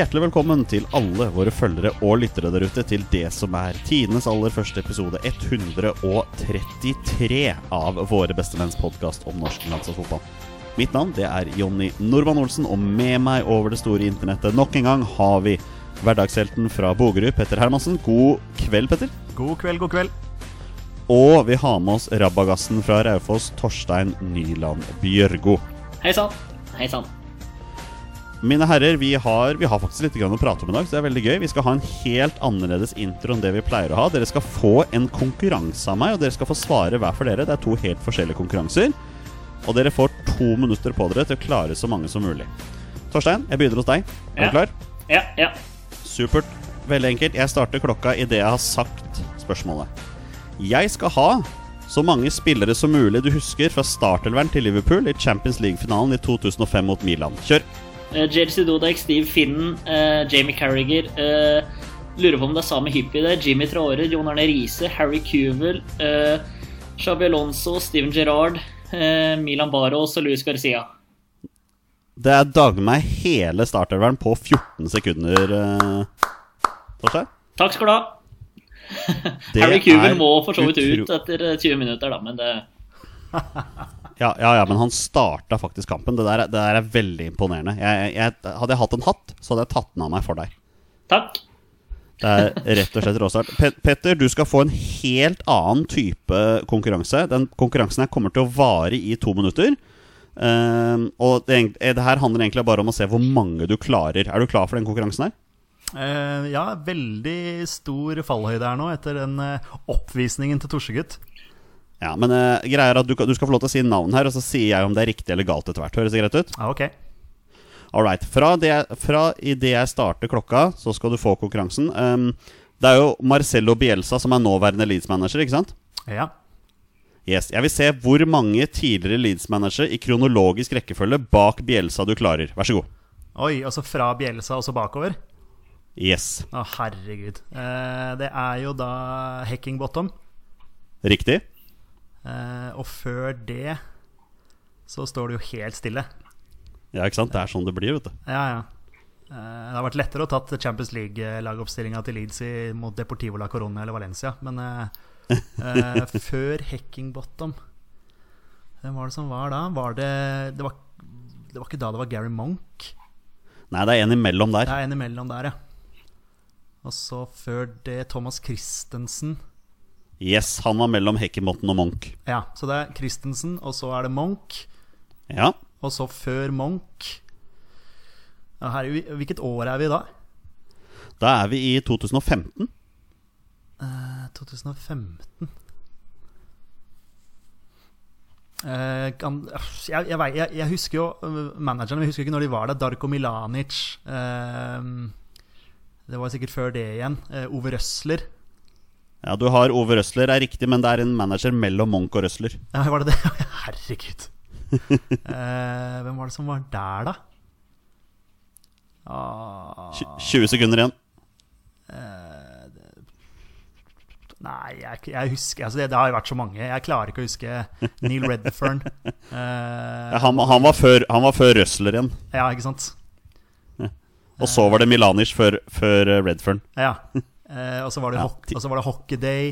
Hjertelig velkommen til alle våre følgere og lyttere der ute til det som er tidenes aller første episode 133 av Våre bestemenns podkast om norsk landslagsfotball. Mitt navn det er Jonny Normann Olsen, og med meg over det store internettet nok en gang har vi hverdagshelten fra Bogerud, Petter Hermansen. God kveld, Petter. God kveld, god kveld. Og vi har med oss rabagassen fra Raufoss, Torstein Nyland Bjørgo. Hei sann. Hei sann. Mine herrer, vi har, vi har faktisk litt å prate om i dag, så det er veldig gøy. Vi skal ha en helt annerledes intro enn det vi pleier å ha. Dere skal få en konkurranse av meg, og dere skal få svare hver for dere. Det er to helt forskjellige konkurranser. Og dere får to minutter på dere til å klare så mange som mulig. Torstein, jeg begynner hos deg. Er Ja. du klar? Ja, ja. Supert. Veldig enkelt. Jeg starter klokka idet jeg har sagt spørsmålet. Jeg skal ha så mange spillere som mulig du husker fra startelveren til Liverpool i Champions League-finalen i 2005 mot Milan. Kjør! Uh, Jersey Dodek, Steve Finnen, eh, Jamie Carriger eh, Lurer på om det er Sami Hyppie der. Jimmy Traore, Jon Arne Riise, Harry Cuvel, uh, Xabi Alonso, Steven Gerrard, eh, Milan Baros og Luis Garcia. Det er dagmeg hele startervern på 14 sekunder. Torstein? Takk skal du ha. Harry Cuvel må for så vidt ut etter eh, 20 minutter, da, men det Ja, ja, ja, men han starta faktisk kampen. Det der, er- det der er veldig imponerende. Jeg, jeg, hadde jeg hatt en hatt, så hadde jeg tatt den av meg for deg. Takk. Det er rett og slett råstart. Pe Petter, du skal få en helt annen type konkurranse. Den konkurransen her kommer til å vare i to minutter. Um, og det, det her handler egentlig bare om å se hvor mange du klarer. Er du klar for den konkurransen her? Uh, ja, veldig stor fallhøyde her nå etter den uh, oppvisningen til Torsegutt. Ja, men uh, greia er at du, du skal få lov til å si navn her, og så sier jeg om det er riktig eller galt etter hvert. Høres det greit ut? Ja, ok. All right. Fra, det, fra idet jeg starter klokka, så skal du få konkurransen. Um, det er jo Marcello Bielsa som er nåværende Leeds-manager, ikke sant? Ja. Yes. Jeg vil se hvor mange tidligere Leeds-managere i kronologisk rekkefølge bak Bielsa du klarer. Vær så god. Oi, altså fra Bielsa og så bakover? Yes. Å, herregud. Eh, det er jo da Heckingbottom. Riktig? Eh, og før det så står det jo helt stille. Ja, ikke sant? Det er sånn det blir, vet du. Ja, ja. Eh, det har vært lettere å tatt Champions League-lagoppstillinga til Leeds mot Deportivo la Corona eller Valencia, men eh, eh, før Heckingbottom Hvem var det som var da? Var det det var, det var ikke da det var Gary Monk? Nei, det er en imellom der. Det er en imellom der, ja. Og så før det Thomas Christensen. Yes, han var mellom Hekkemotten og Munch. Ja, så det er Christensen, og så er det Monk. Ja. Og så før Monk her, Hvilket år er vi da? Da er vi i 2015. Eh, 2015 Eh, kan, jeg, jeg, jeg, jeg husker jo managerne, manageren, men jeg husker ikke når de var der. Darko Milanic. eh, det var sikkert før det igjen. Eh, Ove Røsler. Ja, du har Ove Røsler, er riktig, men det er en manager mellom Munch og Røsler. Ja, var det det? Herregud. Eh, hvem var det som var der, da? Ah, 20 sekunder igjen. nei, jeg, jeg husker altså det, det har jo vært så mange. Jeg klarer ikke å huske Neil Redfern. Eh, Ja, han, han, var før, han var før Røsler igjen. ja, ikke sant? Og så var det Milanish før, før eh, Redfern. Ja. Eh, og så var det, Ja, var det Hockey Day.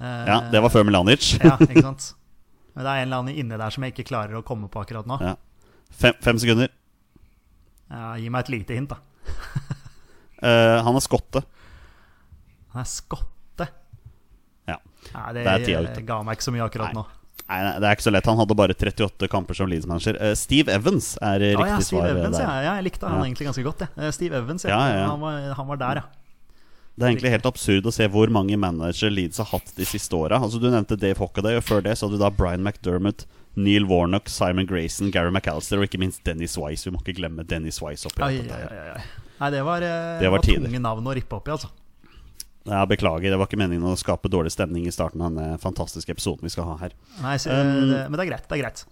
Eh, Ja, det var før Milanic. ja, ikke sant? Men det er en eller annen inni der som jeg ikke klarer å komme på akkurat nå. Ja. Fem, fem sekunder. Ja, gi meg et lite hint, da. Eh, han er skotte. Han er skotte. Ja. Nei, det, Det er tida ute. ga meg ikke så mye akkurat Nei. nå. Nei, nei, det er ikke så lett. Han hadde bare 38 kamper som Leeds-manager. Eh, Steve Evans er ah, riktig ja, Steve svar. eh, Evans, der. ja. ja. Jeg likte han egentlig ganske godt. Ja. Uh, Steve Evans, ja. Ja, ja, ja. Han, var, han var der, ja. Det er egentlig helt absurd å se hvor mange managere Leeds har hatt de siste åra. Altså, du nevnte Dave Hockaday, og før det så hadde du da Brian McDermott, Neil Warnock, Simon Grayson, Gary McAllister og ikke minst Dennis Wise. Vi må ikke glemme Dennis Wise oppi Ai, dette ai, ai. Nei, det var, eh, Det var var tunge navn å rippe opp i, altså. Ja, beklager, det var ikke meningen å skape dårlig stemning i starten av denne fantastiske episoden vi skal ha her. Nei, så, Um, men det er greit. Det er greit.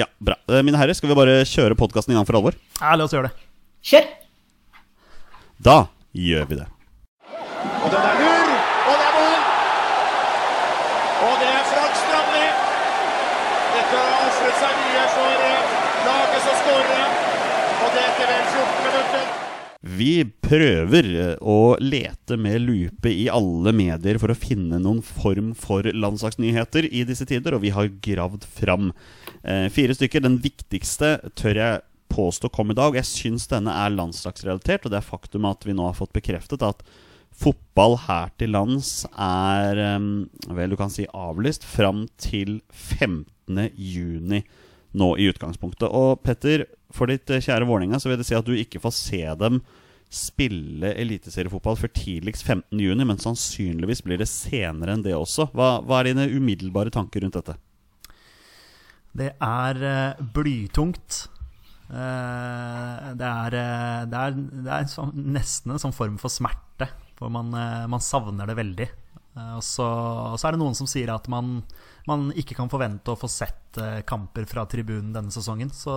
Ja, bra. Eh, Mine herrer, skal vi bare kjøre podkasten i gang for alvor? Ja, la oss gjøre det. Kjør! Da gjør vi det. Og den er lur, og det er mål! Og det er Frank Strandli. Dette har ofret seg mye for eh, laget som skårer. Og det etter vel 14 minutter. Vi prøver eh, å lete med lupe i alle medier for å finne noen form for landslagsnyheter i disse tider, og vi har gravd fram eh, fire stykker. Den viktigste tør jeg påstå kom i dag. Jeg syns denne er landslagsrelatert, og det er faktum at vi nå har fått bekreftet at fotball her til lands er eh, vel, du kan si avlyst fram til 15. juni nå i utgangspunktet. Og Petter, for ditt eh, kjære Vålerenga så vil det si at du ikke får se dem spille eliteseriefotball før tidligst 15.6, men sannsynligvis blir det senere enn det også. Hva, hva er dine umiddelbare tanker rundt dette? Det er uh, blytungt. Uh, det er, uh, det er, det er sånn, nesten en sånn form for smerte. For man, man savner det veldig. og så, så, er det noen som sier at man, man ikke kan forvente å få sett kamper fra tribunen denne sesongen. Så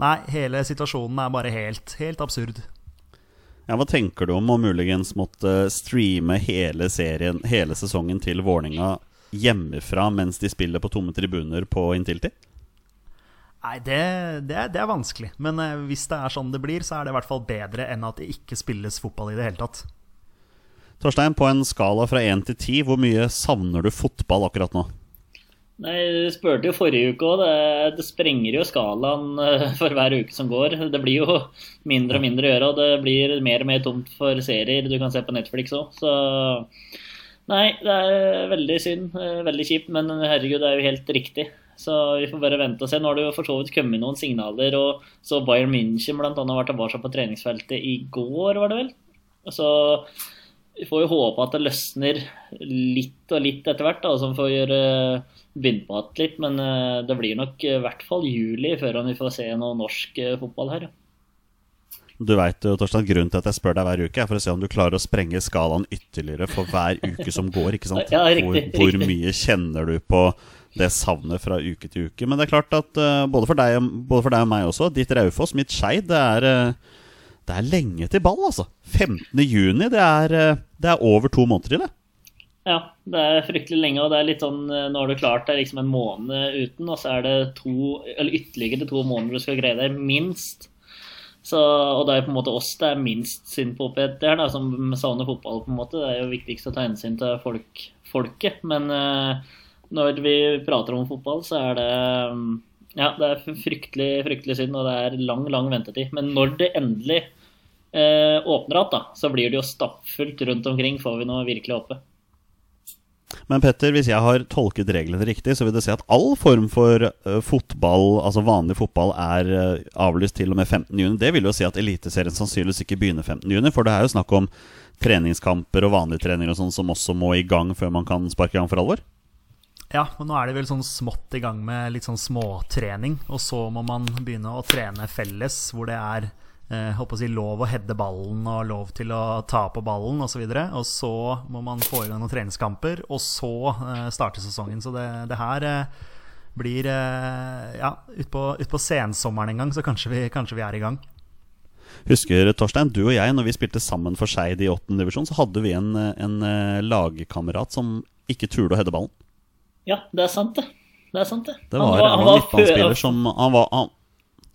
nei, hele situasjonen er bare helt, helt absurd. Ja, Hva tenker du om å muligens måtte streame hele serien, hele sesongen til Vålinga hjemmefra mens de spiller på tomme tribuner på Intility? Nei, det, det, er, det, er, vanskelig. Men eh, hvis det er sånn det blir, så er det i hvert fall bedre enn at det ikke spilles fotball i det hele tatt. Torstein, på en skala fra 1 til 10, hvor mye savner du fotball akkurat nå? Nei, Du spurte jo forrige uke òg. Det, det, sprenger jo skalaen eh, for hver uke som går. Det blir jo mindre og mindre å gjøre, og det blir mer og mer tomt for serier du kan se på Netflix òg. Så nei, det er veldig synd. Veldig kjipt, men herregud, det er jo helt riktig. Så vi får bare vente og se. Nå har det jo for så vidt kommet noen signaler, og så Bayern München bl.a. var tilbake på treningsfeltet i går, var det vel. Så vi får jo håpe at det løsner litt og litt etter hvert, da, som får gjøre igjen litt. Men eh, det blir nok i hvert fall juli før vi får se noe norsk eh, fotball her. Du veit Torstein, grunnen til at jeg spør deg hver uke, er for å se om du klarer å sprenge skalaen ytterligere for hver uke som går. ikke sant? Ja, riktig, hvor, hvor, mye kjenner du på det savnet fra uke til uke? Men det er klart at både, for deg, både, for deg, og meg også, ditt Raufoss, mitt Skeid, det, uh, det, er lenge til ball, altså. 15. juni, det er, det er over to måneder til det. Ja, det er fryktelig lenge, og det er litt sånn eh, Nå har du klart deg liksom en måned uten, og så er det to, eller ytterligere to måneder du skal greie deg, minst. Så, og det er på en måte oss det er minst synd på oppi her, da, som savner fotball. på en måte. Det er jo viktigst å ta hensyn til folk, folket. Men uh, når vi prater om fotball, så er det Ja, det er fryktelig, fryktelig synd, og det er lang, lang ventetid. Men når det endelig uh, åpner igjen, så blir det jo stappfullt rundt omkring, får vi noe virkelig oppe. Men Petter, hvis jeg har tolket reglene riktig, så vil det si at all form for uh, fotball, altså vanlig fotball, er uh, avlyst til og med 15.6. Det vil jo si at Eliteserien sannsynligvis ikke begynner 15.6, for det er jo snakk om treningskamper og vanlige treninger og sånn som også må i gang før man kan sparke i gang for alvor? Ja, og nå er de vel sånn smått i gang med litt sånn småtrening. Og så må man begynne å trene felles, hvor det er eh, å si, lov å heade ballen og lov til å ta på ballen osv. Og, så og så må man få i gang noen treningskamper, og så eh, starte sesongen. Så det, det her eh, blir eh, Ja, utpå ut på sensommeren en gang, så kanskje vi, kanskje vi, er i gang. Husker Torstein, du og jeg, når vi spilte sammen for Skeid i 8. divisjon, så hadde vi en, en eh, lagkamerat som ikke turde å heade ballen. Ja, det er sant, det. Det er sant, det. Det var, han var, en midtbanespiller som han var, han,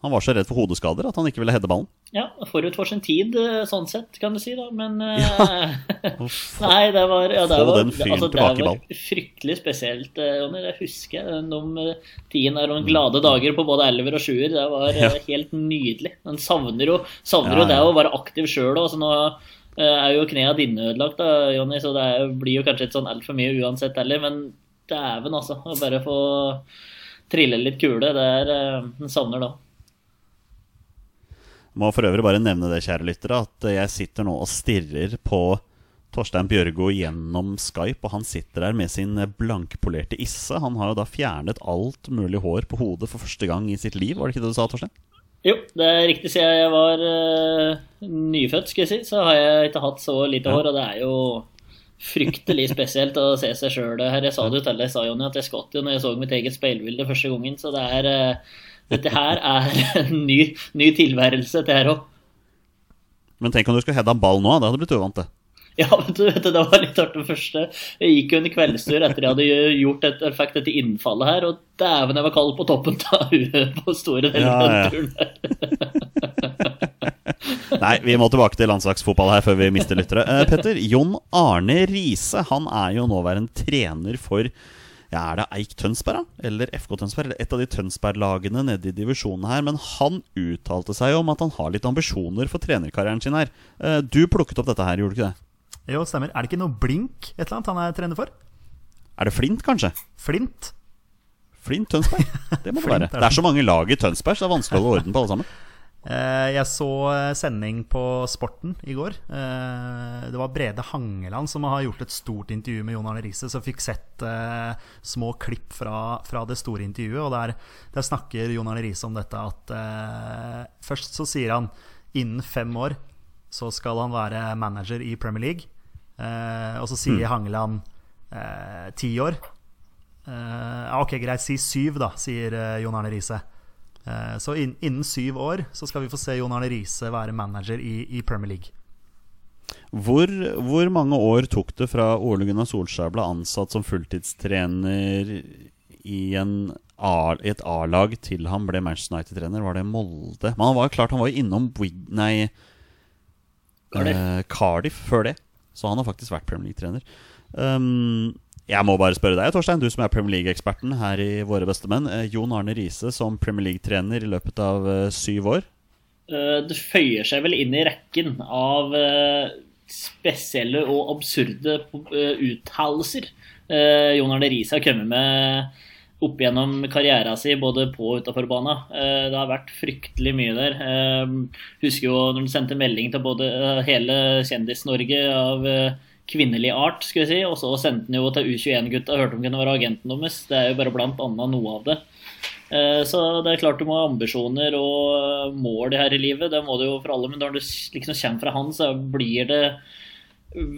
han var så redd for hodeskader at han ikke ville heade ballen. Ja, forut for sin tid, eh, sånn sett, kan du si, da. Men ja. Eh, nei, det var, ja, det var, altså, det var fryktelig spesielt, Ronny. Jonny. Det husker jeg. De tidene der noen glade dager på både elver og sjuer. Det var ja. helt nydelig. Den savner jo, savner jo det å være aktiv sjøl òg. Nå er jo knærne dine ødelagt, da, Jonny, så det blir jo kanskje ikke sånn altfor mye uansett heller. Men dæven, altså. Å bare få trille litt kule, det er En savner da. Må for øvrig bare nevne det, kjære lyttere, at jeg sitter nå og stirrer på Torstein Bjørgo gjennom Skype, og han sitter der med sin blankpolerte isse. Han har jo da fjernet alt mulig hår på hodet for første gang i sitt liv, var det ikke det du sa, Torstein? Jo, det er riktig. Siden jeg var uh, nyfødt, skal jeg si, så har jeg ikke hatt så lite ja. hår, og det er jo fryktelig spesielt å se seg sjøl her. Jeg sa det jo til deg, sa Jonny, at jeg skvatt jo når jeg så mitt eget speilbilde første gangen, så det er uh, dette her er en ny, ny tilværelse, det her òg. Men tenk om du skulle hedda ball nå, det hadde blitt uvant, det. Ja, men du, vet, det var litt artig det første. Jeg gikk jo en kveldstur etter jeg hadde gjort et, fikk dette innfallet her, og dæven, jeg var kald på toppen av huet på store deler av ja, ja. turen. Nei, vi må tilbake til landslagsfotball her før vi mister lyttere. Uh, Petter, Jon Arne Riise han er jo nåværende trener for ja, Er det Eik Tønsberg, da? Eller FK Tønsberg? Eller et av de Tønsberg-lagene nede i divisjonen her. Men han uttalte seg om at han har litt ambisjoner for trenerkarrieren sin her. Eh, Du plukket opp dette her, gjorde du ikke det? Jo, stemmer. Er det ikke noe blink et eller annet han er trener for? Er det Flint, kanskje? Flint? Flint Tønsberg? Det må det være. det. Det er så mange lag i Tønsberg, så det er vanskelig å holde orden på alle sammen. Eh, Jeg så eh, sending på Sporten i går. Eh, Det var Brede Hangeland som har gjort et stort intervju med Jon Arne Riise, som fikk sett små klipp fra, fra det store intervjuet. Og der, der snakker Jon Arne Riise om dette at uh, Først så sier han innen fem år så skal han være manager i Premier League. Uh, og så sier Hangeland uh, ti år. Ok, greit, si syv, da, sier Jon Arne Riise. Eh, Så innen syv år så skal vi få se Jon Arne Riise være manager i, i Premier League. Hvor, hvor mange år tok det fra Ole Gunnar Solskjær ble ansatt som fulltidstrener i, en A- i et A-lag til han ble Manchester United-trener? Var det Molde? Men han var klart han var jo innom Wig... Nei, Cardiff. eh, Cardiff før det. Så han har faktisk vært Premier League-trener. Um, jeg må bare spørre deg, Torstein, du som er Premier League-eksperten her i Våre bestemenn. Eh, Jon Arne Riise som Premier League-trener i løpet av eh, syv år. Eh, Det føyer seg vel inn i rekken av spesielle og absurde uttalelser Jon Arne Riise har kommet med opp gjennom karrieren sin, både på og utafor banen. Det har vært fryktelig mye der. Jeg Husker jo når han sendte melding til både hele Kjendis-Norge av kvinnelig art, skulle jeg si, og så sendte han jo til U21-gutta og hørte om han kunne være agenten deres. Det er jo bare blant annet noe av det. Eh, Så det er klart du må ha ambisjoner og eh, mål her i livet. Det må du jo for alle, men når det liksom kommer fra han, så blir det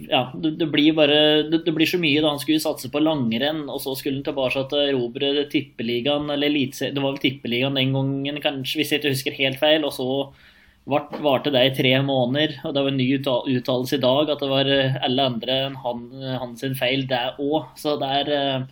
ja, det, det blir bare det, det blir så mye da han skulle satse på langrenn, og så skulle han tilbake til erobre tippeligaen, eller elitse... Det var vel tippeligaen den gangen, kanskje, hvis jeg ikke husker helt feil, og så vart- varte det i tre måneder. Og det var en ny utta- uttalelse i dag at det var eh, alle andre enn han, hans sin feil, det òg. Så det er eh,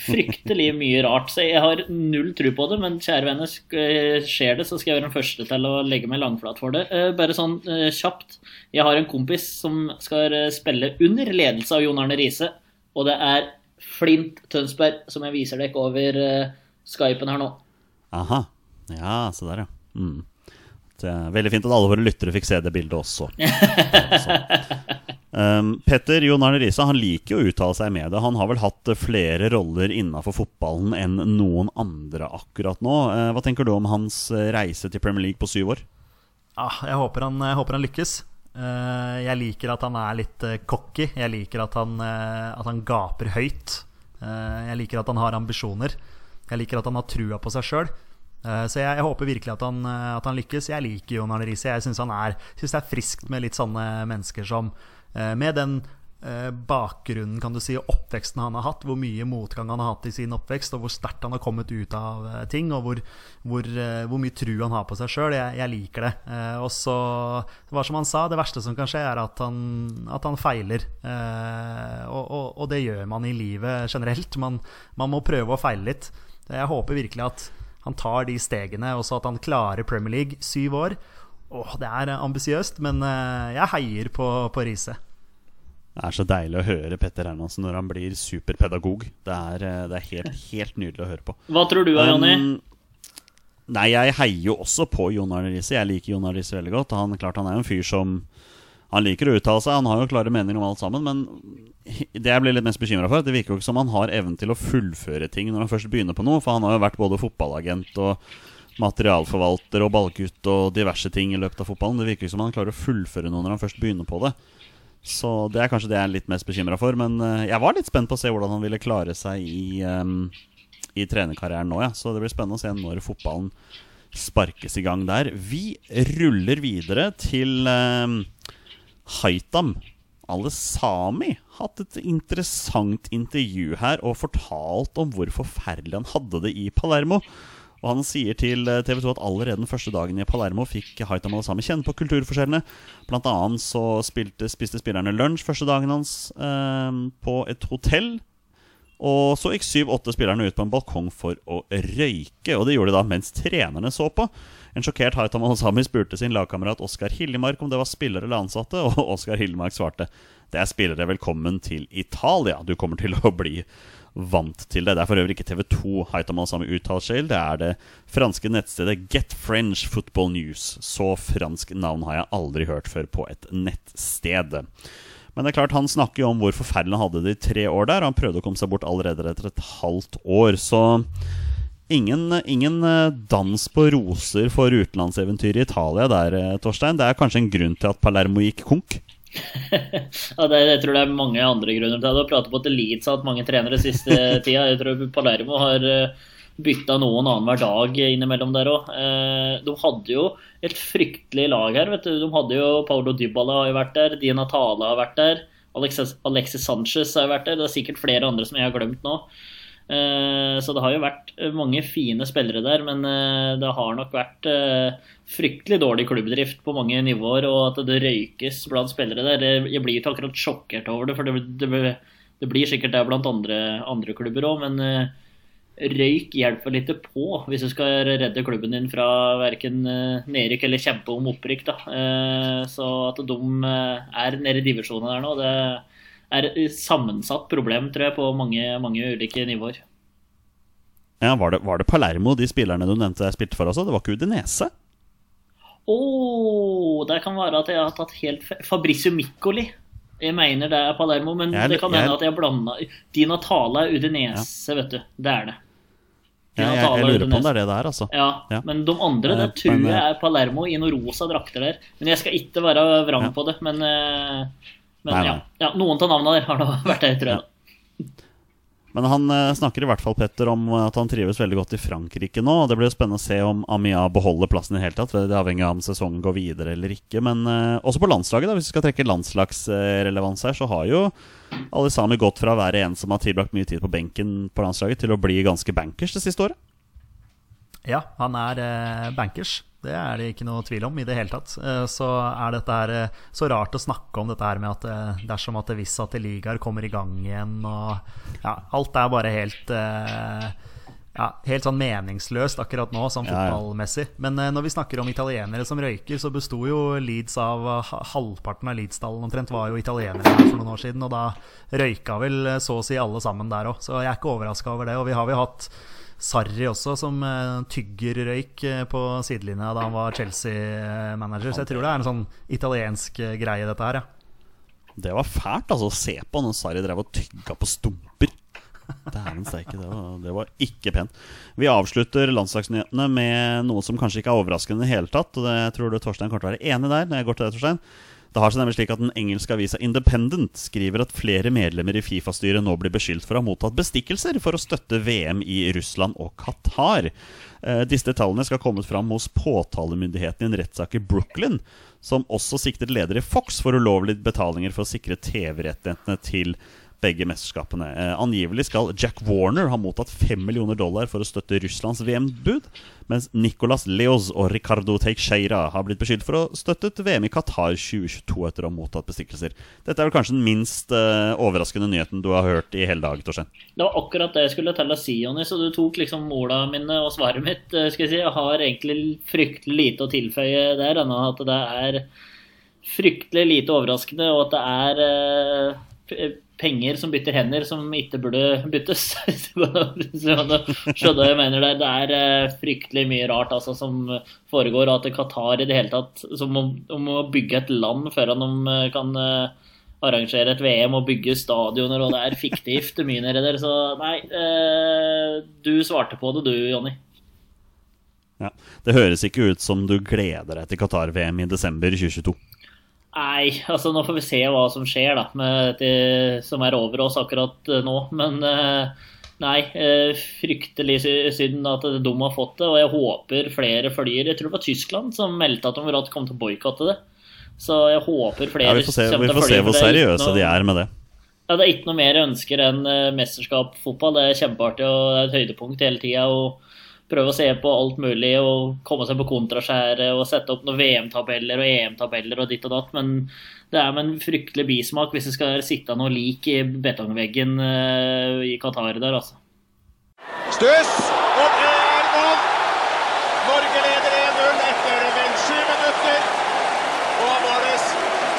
fryktelig mye rart. Så jeg har null tro på det, men kjære venner, eh, skjer det, så skal jeg være den første til å legge meg langflat for det. Eh, Bare sånn eh, kjapt. Jeg har en kompis som skal eh, spille under ledelse av Jon Arne Riise, og det er Flint Tønsberg, som jeg viser dere over eh, Skypen her nå. Aha. Ja, se der, ja. Mm. Er veldig fint at alle våre lyttere fikk se det bildet også. Um, Petter Jon Arne Riise han liker jo å uttale seg med det. Han har vel hatt eh, flere roller innafor fotballen enn noen andre akkurat nå. Uh, hva tenker du om hans eh, reise til Premier League på syv år? Ah, jeg, håper han, jeg håper han lykkes. Uh, jeg liker at han er litt uh, cocky. Jeg liker at han, eh, at han gaper høyt. Eh, jeg liker at han har ambisjoner. Jeg liker at han har trua på seg sjøl. Så jeg, jeg håper virkelig at han, eh, at han lykkes. Jeg liker Jon Arne Riise. Jeg syns det er friskt med litt sånne mennesker som eh, Med den eh, bakgrunnen kan du si, og oppveksten han har hatt, hvor mye motgang han har hatt i sin oppvekst, og hvor sterkt han har kommet ut av eh, ting, og hvor, hvor, eh, hvor mye tru han har på seg sjøl. Jeg, jeg liker det. Eh, og så, det var som han sa, det verste som kan skje, er at han, at han feiler. Eh, og, og, og det gjør man i livet generelt. Man, man må prøve å feile litt. Jeg håper virkelig at han tar de stegene, og så at han klarer Premier League syv år. Åh, det er ambisiøst, men eh, jeg heier på, på Riise. Det er så deilig å høre Petter Hermansen når han blir superpedagog. Det er, eh, det er helt, helt nydelig å høre på. Hva tror du, Jonny? Um, nei, jeg heier jo også på Jon Arne Riise. Jeg liker Jon Arne Riise veldig godt. Han, klart, han er jo en fyr som Han liker å uttale seg, han har jo klare meninger om alt sammen. Men det jeg blir litt mest bekymra for, det virker jo ikke som han har evnen til å fullføre ting når han først begynner på noe. For han har jo vært både fotballagent og materialforvalter og ballgutt og diverse ting i løpet av fotballen. Det virker ikke som han klarer å fullføre noe når han først begynner på det. Så det er kanskje det jeg er litt mest bekymra for. Men eh, jeg var litt spent på å se hvordan han ville klare seg i, um, i trenerkarrieren nå, ja. Så det blir spennende å se når fotballen sparkes i gang der. Vi ruller videre til um, Haitam. Alesami hatt et interessant intervju her og fortalt om hvor forferdelig han hadde det i Palermo. Og han sier til TV 2 at allerede den første dagen i Palermo fikk Haitam Alesami kjenne på kulturforskjellene. Blant annet så spilte, spiste spillerne lunsj første dagen hans eh, på et hotell Og så gikk syv-åtte spillerne ut på en balkong for å røyke, og det gjorde de da mens trenerne så på. En sjokkert Haitham Al-Sami spurte sin lagkamerat Oskar Hillemark om det var spillere eller ansatte, og Oskar Hillemark svarte det er spillere, velkommen til Italia. Du kommer til å bli vant til det. Det er for øvrig ikke TV2 Haitham Alasami uttaler seg det er det franske nettstedet Get French Football News. Så fransk navn har jeg aldri hørt før på et nettsted. Men det er klart, han snakker jo om hvor forferdelig han hadde det i tre år der. Han prøvde å komme seg bort allerede etter et halvt år. Så ingen, ingen eh, dans på roser for utenlandseventyret i Italia der, eh, Torstein. Det er kanskje en grunn til at Palermo gikk konk? ja, det, jeg tror det er mange andre grunner til det. Har pratet på at Leeds har hatt mange trenere siste tida. Jeg tror Palermo har eh, bytta noen annenhver dag innimellom der òg. De hadde jo et fryktelig lag her. vet du. De hadde jo Paulo Dybala har jo vært der, Dina Tala har vært der, Alexis, Alexis Sanchez har vært der. Det er sikkert flere andre som jeg har glemt nå. Eh, så det har jo vært mange fine spillere der, men det har nok vært fryktelig dårlig klubbdrift på mange nivåer, og at det røykes blant spillere der. Jeg blir ikke akkurat sjokkert over det, for det, det, det blir sikkert det blant andre, andre klubber òg, men røyk hjelper litt på hvis du skal redde klubben din fra verken nedrykk eller kjempe om opprykk. Da. Så at de er nede i divisjonen der nå, det er et sammensatt problem, tror jeg, på mange, mange ulike nivåer. Ja, var det, var det Palermo, de spillerne du nevnte jeg spilte for også? Det var ikke Udinese? Å, oh, det kan være at jeg har tatt helt Fabrizio Miccoli. Jeg mener det er Palermo, men jeg, det kan hende at jeg blanda Di Natale er Udinese, ja. vet du. Det er det. Ja, jeg, jeg, lurer på om det er det det er, altså. Ja, ja. Men de andre det tror jeg er Palermo i noen rosa drakter der. Men jeg skal ikke være vrang på det. Men, eh, men nei, nei. Ja. noen av navnene der har da vært der, tror jeg. Men han eh, snakker i hvert fall Petter, om at han trives veldig godt i Frankrike nå. og Det blir jo spennende å se om Amia beholder plassen i det hele tatt. Det avhenger av om sesongen går videre eller ikke. Men eh, også på landslaget, da, hvis vi skal trekke landslagsrelevans her, så har jo Alisami gått fra å være en som har tilbrakt mye tid på benken på landslaget, til å bli ganske bankers det siste året. Ja, han er uh, bankers. Det er det ikke noe tvil om i det hele tatt. Eh, så er dette her eh, så rart å snakke om dette her med at eh, dersom at hvis at ligaer kommer i gang igjen og Ja, alt er bare helt ja, helt sånn meningsløst akkurat nå, sånn fotballmessig. Men når vi snakker om italienere som røyker, så besto jo Leeds av Halvparten av Leeds-stallen omtrent var jo italienere her for noen år siden. Og da røyka vel så å si alle sammen der òg. Så jeg er ikke overraska over det. Og vi har jo hatt Sarri også, som uh, tygger røyk uh, på sidelinja da han var Chelsea-manager. Så jeg tror det er en sånn italiensk uh, greie, dette her. Ja. Det var fælt altså å se på når Sarri drev og tygga på stumper. Dæven steike, det, det, var ikke pent. Vi avslutter landslagsnyhetene med noe som kanskje ikke er overraskende i det hele tatt. Og det tror du Torstein kommer til å være enig der. Når jeg går til deg, Torstein det har seg nemlig slik at Den engelske avisa Independent skriver at flere medlemmer i Fifa-styret nå blir beskyldt for å ha mottatt bestikkelser for å støtte VM i Russland og Qatar. Eh, disse detaljene skal ha kommet fram hos påtalemyndigheten i en rettssak i Brooklyn, som også siktet leder i Fox for ulovlige betalinger for å sikre TV-rettighetene til begge mesterskapene. Eh, angivelig skal Jack Warner ha mottatt 5 millioner dollar for å støtte Russlands VM-bud, mens Nicolas Leos og Ricardo Teixeira har blitt beskyldt for å støttet VM i Qatar 2022 etter å ha mottatt bestikkelser. Dette er vel kanskje den minst uh, overraskende nyheten du har hørt i hele dag, Torstein? Det var akkurat det jeg skulle til å si, Jonny, så du tok liksom måla mine og svaret mitt. Uh, skal jeg si. Jeg har egentlig fryktelig lite å tilføye der, enn at det er fryktelig lite overraskende, og at det er uh, penger som bytter hender, som ikke burde byttes. Skjønner jeg mener det. Det er eh, fryktelig mye rart altså, som foregår. At Qatar i det hele tatt som om, om å bygge et land før de eh, kan eh, arrangere et VM og bygge stadioner, og det er fiktivt mye nedi der. Så nei, du svarte på det du, Jonny. Ja, Det høres ikke ut som du gleder deg til Qatar-VM i desember 2022. Nei, altså nå får vi se hva som skjer, da, med det som er over oss akkurat eh, nå. Men eh, nei, eh, fryktelig synd at de har fått det. Og jeg håper flere følger. Jeg tror det var Tyskland som meldte at de kom til å boikotte det. Så jeg håper flere ja, Vi får se, vi får se hvor seriøse noe, de er med det. Ja, Det er ikke noe mer jeg ønsker enn mesterskap fotball. Det er kjempeartig og det er et høydepunkt hele tida. Prøve å se på alt mulig og komme seg på kontraskjæret og sette opp noen VM-tabeller og EM-tabeller og ditt og datt, men det er med en fryktelig bismak hvis det skal sitte noe lik i betongveggen eh, i Qatar der, altså. Stuss, og det er mål! Norge leder 1-0 etter vel sju minutter. Og da var det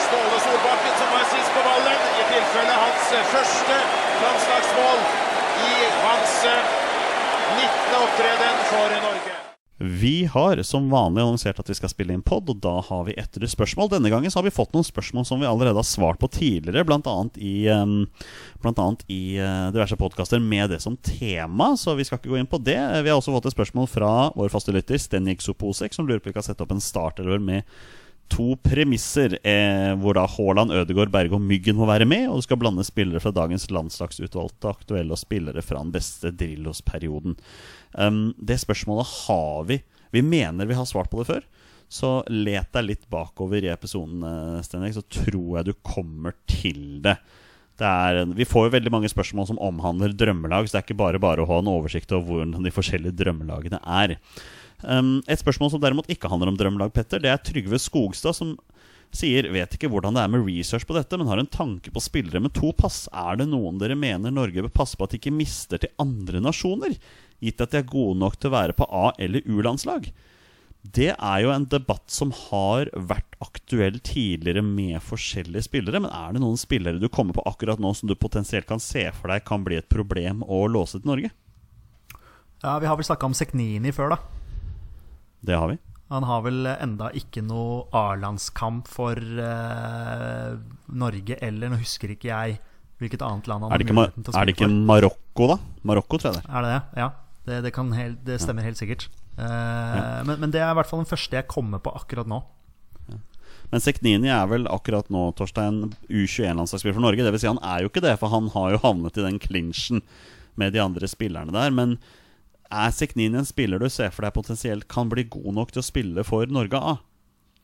Ståle Solbakken som var sist på ballen, i tilfelle hans første landslagsmål i hans 19. opptreden for Norge. Vi har som vanlig annonsert at vi skal spille inn pod, og da har vi etter spørsmål. Denne gangen så har vi fått noen spørsmål som vi allerede har svart på tidligere, bl.a. i, blant annet i uh, diverse podkaster med det som tema, så vi skal ikke gå inn på det. Vi har også fått et spørsmål fra vår faste lytter Stenik Soposek, som lurer på om vi kan sette opp en starterør med to premisser, eh, hvor da Haaland, Ødegaard, Berge og Myggen må være med, og du skal blande spillere fra dagens landslagsutvalgte aktuelle og spillere fra den beste Drillos-perioden. Um, det spørsmålet har vi. Vi mener vi har svart på det før. Så let deg litt bakover i episoden, Stenrik, så tror jeg du kommer til det. det er, vi får jo veldig mange spørsmål som omhandler drømmelag, så det er ikke bare bare å ha en oversikt over hvordan de forskjellige drømmelagene er. Um, et spørsmål som derimot ikke handler om drømmelag, Petter, det er Trygve Skogstad, som sier vet ikke hvordan det er med research på dette, men har en tanke på spillere med to pass. Er det noen dere mener Norge bør passe på at de ikke mister til andre nasjoner? Gitt at de er gode nok til å være på A- eller U-landslag? Det er jo en debatt som har vært aktuell tidligere med forskjellige spillere. Men er det noen spillere du kommer på akkurat nå som du potensielt kan se for deg kan bli et problem å låse til Norge? Ja, Vi har vel snakka om Seknini før, da. Det har vi. Han har vel enda ikke noe A-landskamp for uh, Norge, eller nå husker ikke jeg hvilket annet land han har muligheten til å spille for. er det ikke. Marokko, da? Marokko, tror jeg det er. Er det det? Ja. Det, det, kan helt, det stemmer helt sikkert. Eh, men, men det er i hvert fall den første jeg kommer på akkurat nå. Men Seknini er vel akkurat nå Torstein U21-landslagsspiller for Norge. Det vil si han er jo ikke det, for han har jo havnet i den clinchen med de andre spillerne der. Men er Seknini en spiller du ser for deg potensielt kan bli god nok til å spille for Norge A?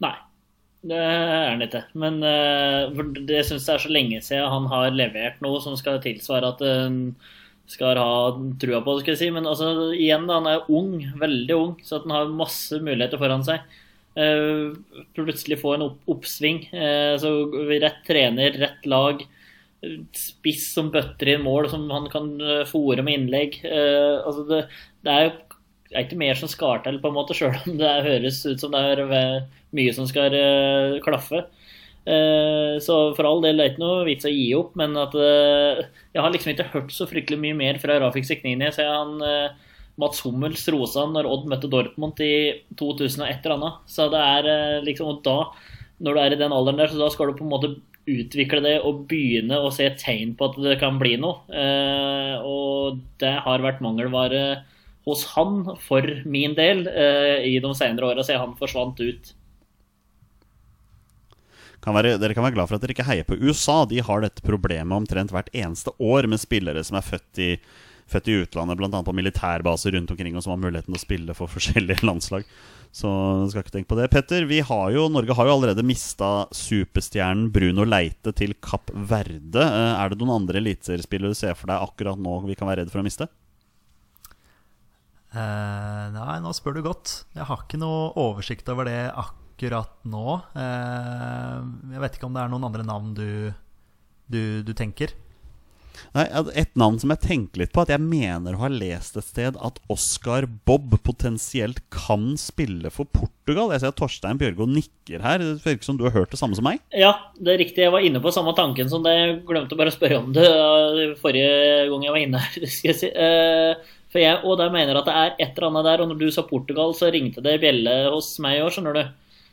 Nei, det er han ikke. Men uh, det syns jeg er så lenge siden han har levert noe som skal tilsvare at han skal ha trua på skal jeg si. Men altså, igjen, da, han er ung, veldig ung, så han har masse muligheter foran seg. Uh, plutselig få en opp oppsving. Så rett trener, rett lag. Spiss som bøtter inn mål, som han kan uh, fòre med innlegg. altså det, det er jo det er ikke mer som skal til, på en måte, sjøl om det høres ut som det er mye som skal uh, klaffe. Uh, så for all del, det er ikke noe vits å gi opp, men at uh, jeg har liksom ikke hørt så fryktelig mye mer fra Rafik Seknini siden Mats Hummels rosa når Odd møtte Dortmund i 2001 eller annet. Så det er liksom Og da, når du er i den alderen der, så da skal du på en måte utvikle det og begynne å se tegn på at det kan bli noe. og det har vært mangelvare hos han, for min del, eh, i de senere åra, siden han forsvant ut. Kan være, dere kan være glad for at dere ikke heier på USA. De har dette problemet omtrent hvert eneste år med spillere som er født i, født i utlandet, bl.a. på militærbaser rundt omkring, og som har muligheten til å spille for forskjellige landslag. Så skal ikke tenke på det. Petter, vi har jo, Norge har jo allerede mista superstjernen Bruno Leite til Kapp Verde. Eh, er det noen andre eliteseriespillere du ser for deg akkurat nå vi kan være redd for å miste? Uh, nei, nå spør du godt. Jeg har ikke noe oversikt over det akkurat nå. Uh, jeg vet ikke om det er noen andre navn du, du, du tenker. Nei, Et navn som jeg tenker litt på, at jeg mener å ha lest et sted at Oscar Bob potensielt kan spille for Portugal. Jeg ser at Torstein Bjørgo nikker her. Det virker som du har hørt det samme som meg? Ja, det er riktig. Jeg var inne på samme tanken som det. Jeg glemte bare å spørre om det forrige gang jeg var inne her. skal jeg si. Uh, for jeg, og der mener at det er et eller annet der. Og når du sa Portugal, så ringte det bjelle hos meg i år, skjønner du.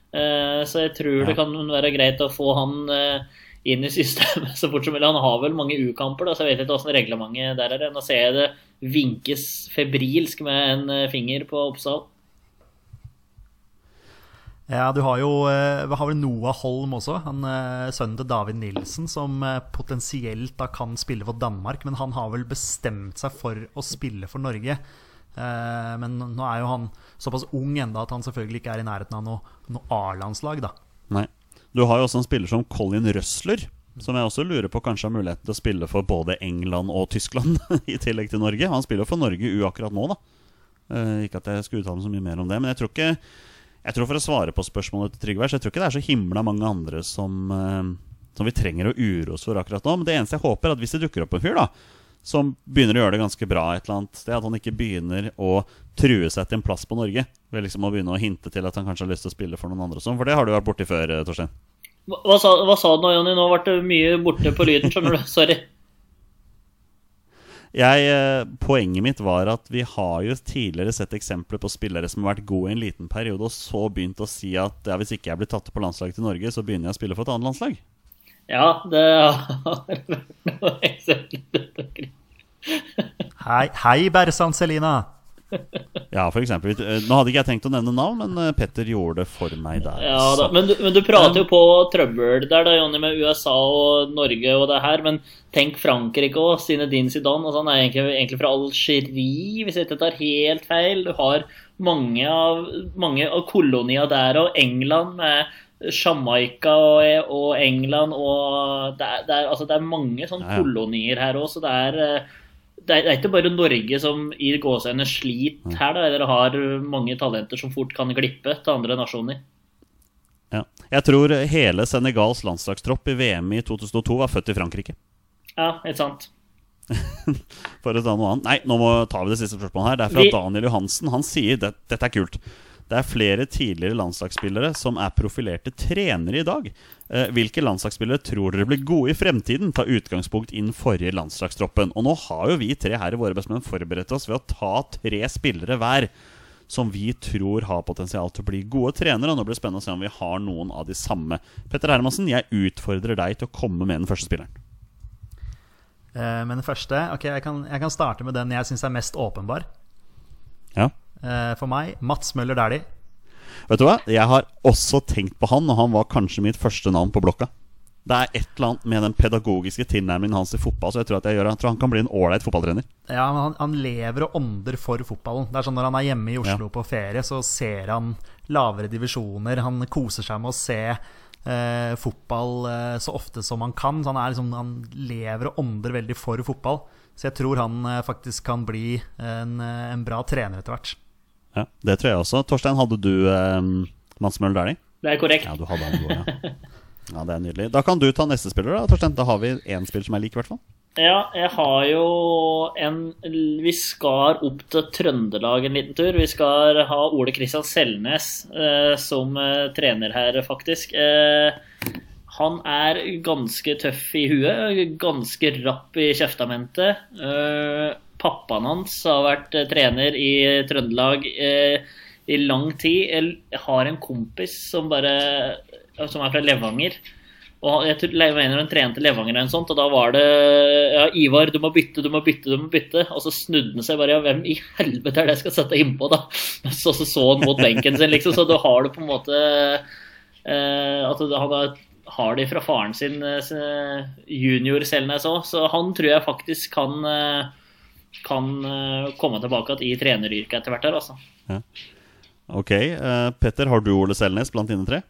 Uh, så jeg tror Ja. det kan være greit å få han uh, inn i systemet så fort som mulig. Han har vel mange U-kamper, da, så jeg vet ikke åssen reglementet der er. Nå ser jeg det vinkes febrilsk med en uh, finger på Oppsal. Ja, du har jo eh, vi har vel Noah Holm også, han, eh, sønnen til David Nilsen, som eh, potensielt da kan spille for Danmark, men han har vel bestemt seg for å spille for Norge. Eh, Men nå er jo han såpass ung enda at han selvfølgelig ikke er i nærheten av noe, noe A-landslag, da. Nei. Du har jo også en spiller som Colin Røsler, som jeg også lurer på kanskje har muligheten til å spille for både England og Tyskland, i tillegg til Norge. Han spiller jo for Norge U akkurat nå, da. Eh, ikke at jeg skal uttale meg så mye mer om det, men jeg tror ikke Jeg tror For å svare på spørsmålet til Trygve, jeg tror ikke det er så himla mange andre som, eh, som vi trenger å uroe oss for akkurat nå. Men det eneste jeg håper, er at hvis det dukker opp en fyr da som begynner å gjøre det ganske bra et eller annet sted, at han ikke begynner å true seg til en plass på Norge ved liksom å begynne å hinte til at han kanskje har lyst til å spille for noen andre og sånn, for det har du vært borti før, eh, Torstein. Hva, sa, hva sa du nå, Jonny? Nå ble det mye borte på lyden, skjønner du. Sorry. Jeg, eh, poenget mitt var at vi har jo tidligere sett eksempler på spillere som har vært gode i en liten periode, og så begynt å si at ja, hvis ikke jeg blir tatt opp på landslaget til Norge, så begynner jeg å spille for et annet landslag. Ja, det har vært noe eksempler. Hei, hei Bersan Selina! Ja, for eksempel. Nå hadde ikke jeg tenkt å nevne navn, men eh, Petter gjorde det for meg der. Ja, da. Men, du, men du prater jo på trøbbel der, da, Jonny, med USA og Norge og det her. Men tenk Frankrike òg. Zinedine Zidane. Altså, han er egentlig, egentlig fra Algerie, hvis jeg ikke tar helt feil. Du har mange av, mange av kolonier der, og England med Jamaica og, og England og det er, det, er, altså, det er mange sånne Ja, ja. kolonier her òg, så det er eh, det er, det er ikke bare Norge som i gåseøynene sliter her, da, eller har mange talenter som fort kan glippe til andre nasjoner. Ja. Jeg tror hele Senegals landslagstropp i VM i 2002 var født i Frankrike. Ja, ikke sant. For å ta noe annet. Nei, nå må tar vi det siste spørsmålet her. Det er fra Vi- Daniel Johansen. Han sier det, dette er kult. Det er flere tidligere landslagsspillere som er profilerte trenere i dag. Eh, hvilke landslagsspillere tror dere blir gode i fremtiden? Ta utgangspunkt i den forrige landslagstroppen. Og nå har jo vi tre her i Våre bestemenn forberedt oss ved å ta tre spillere hver som vi tror har potensial til å bli gode trenere. Og nå blir det spennende å se om vi har noen av de samme. Petter Hermansen, jeg utfordrer deg til å komme med den første spilleren. Eh, men den første Ok, jeg kan, jeg kan starte med den jeg syns er mest åpenbar. Ja for meg, Mats Møller Dæhlie. Vet du hva? Jeg har også tenkt på han, og han var kanskje mitt første navn på blokka. Det er et eller annet med den pedagogiske tilnærmingen hans til fotball, så jeg tror at jeg, gjør, jeg tror han kan bli en ålreit fotballtrener. Ja, men han, han lever og ånder for fotballen. Det er sånn Når han er hjemme i Oslo Ja. på ferie, så ser han lavere divisjoner. Han koser seg med å se eh, fotball eh, så ofte som han kan. Så han, er liksom, han lever og ånder veldig for fotball. Så jeg tror han eh, faktisk kan bli en, eh, en bra trener etter hvert. Ja, Det tror jeg også. Torstein, hadde du eh, Mats Møller Dæhlie? Det er korrekt. Ja, du hadde han god, ja. ja. Det er nydelig. Da kan du ta neste spiller, da, Torstein. Da har vi én spiller som er lik, i hvert fall. Ja, jeg har jo en Vi skal opp til Trøndelag en liten tur. Vi skal ha Ole Kristian Selnes eh, som eh, trener her, faktisk. Eh, han er ganske tøff i huet, ganske rapp i kjeftamentet. Eh, pappaen hans har vært eh, trener i Trøndelag eh, i lang tid. Jeg har en kompis som bare Som er fra Levanger. Og jeg mener han trente Levanger eller noe sånt, og da var det Ja, Ivar, du må bytte, du må bytte, du må bytte. Og så snudde han seg bare. Ja, hvem i helvete er det jeg skal sette innpå, da? Så, så så han mot benken sin, liksom. Så da har du på en måte eh, At han har, har de fra faren sin, eh, junior Selnes òg. Så han tror jeg faktisk kan eh, kan eh, komme tilbake igjen i treneryrket etter hvert her, altså. Ok, eh, Petter, har du Ole Selnes blant dine tre?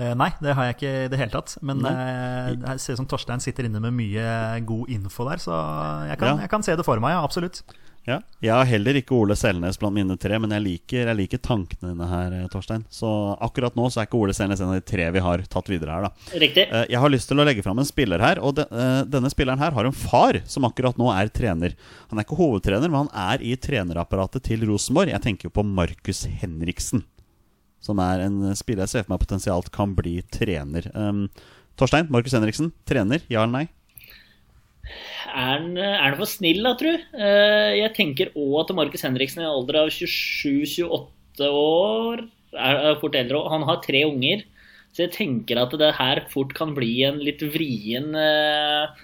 Eh, nei, det har jeg ikke i det hele tatt. Men eh, jeg ser ut som Torstein sitter inne med mye god info der, så jeg kan, Ja. jeg kan se det for meg, ja, absolutt. Ja. Jeg har heller ikke Ole Selnes blant mine tre, men jeg liker, jeg liker tankene dine her, eh, Torstein. Så akkurat nå så er ikke Ole Selnes en av de tre vi har tatt videre her, da. Riktig. Eh, Jeg har lyst til å legge fram en spiller her, og eh, denne spilleren her har en far som akkurat nå er trener. Han er ikke hovedtrener, men han er i trenerapparatet til Rosenborg. Jeg tenker jo på Markus Henriksen, som er en spiller jeg ser for meg potensialt kan bli trener. Um, Torstein, Markus Henriksen, trener, ja eller nei? Er han, er for snill, da, tru? Eh, Jeg tenker òg at Markus Henriksen i en alder av 27-28 år er fort eldre òg. Han har tre unger. Så jeg tenker at det her fort kan bli en litt vrien eh,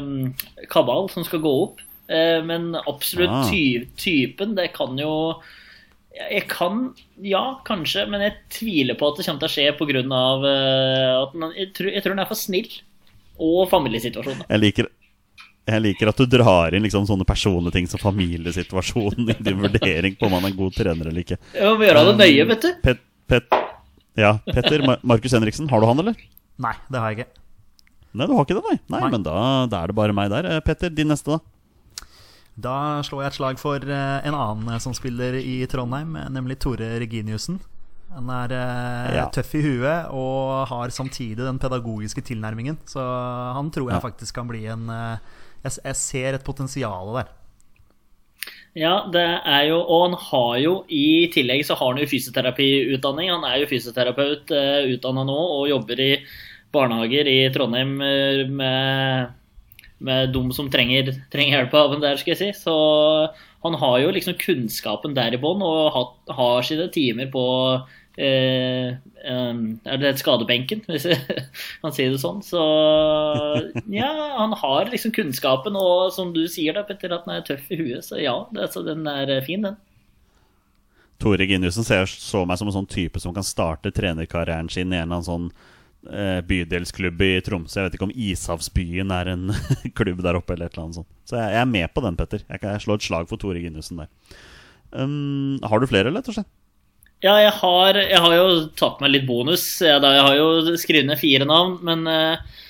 um, kabal som skal gå opp. Eh, men absolutt Ah. ty typen, det kan jo Jeg kan, ja, kanskje, men jeg tviler på at det kommer til å skje pga. At man, jeg, tror, jeg tror han er for snill. Og familiesituasjonen. Jeg liker, jeg liker at du drar inn liksom sånne personlige ting som familiesituasjonen i din vurdering på om han er en god trener eller ikke. Ja, må gjøre det nøye, vet du. Pet, pet, ja, Petter, Mar Markus Henriksen, har du han, eller? Nei, det har jeg ikke. Nei, du har ikke det, nei. Nei, Nei. Men da, da er det bare meg der. Eh, Petter, din neste, da? Da slår jeg et slag for eh, en annen som spiller i Trondheim, nemlig Tore Reginiussen. Han er eh, Ja. tøff i huet og har samtidig den pedagogiske tilnærmingen. Så han tror jeg Ja. faktisk kan bli en eh, jeg, jeg ser et potensial der. Ja, det er jo Og han har jo i tillegg så har han jo fysioterapiutdanning. Han er jo fysioterapeut uh, utdanna nå og jobber i barnehager i Trondheim eh, med, med de som trenger, trenger hjelp av en der, skal jeg si. Så han har jo liksom kunnskapen der i bånn og har sine timer på eh, um, Er det skadebenken, hvis jeg kan si det sånn. Så ja, han har liksom kunnskapen, og som du sier da, Petter, at han er tøff i huet. Så ja, det, så den er fin, den. Tore Ginnussen ser så meg som en sånn type som kan starte trenerkarrieren sin i en eller annen sånn eh, bydelsklubb i Tromsø. Jeg vet ikke om Ishavsbyen er en klubb der oppe, eller et eller annet sånt. Så jeg, jeg er med på den, Petter. Jeg kan slå et slag for Tore Ginnussen der. Um, har du flere, eller, Torstein? Ja, jeg har, jeg har jo tatt meg litt bonus. Jeg, da, jeg har jo skrevet ned fire navn, men uh,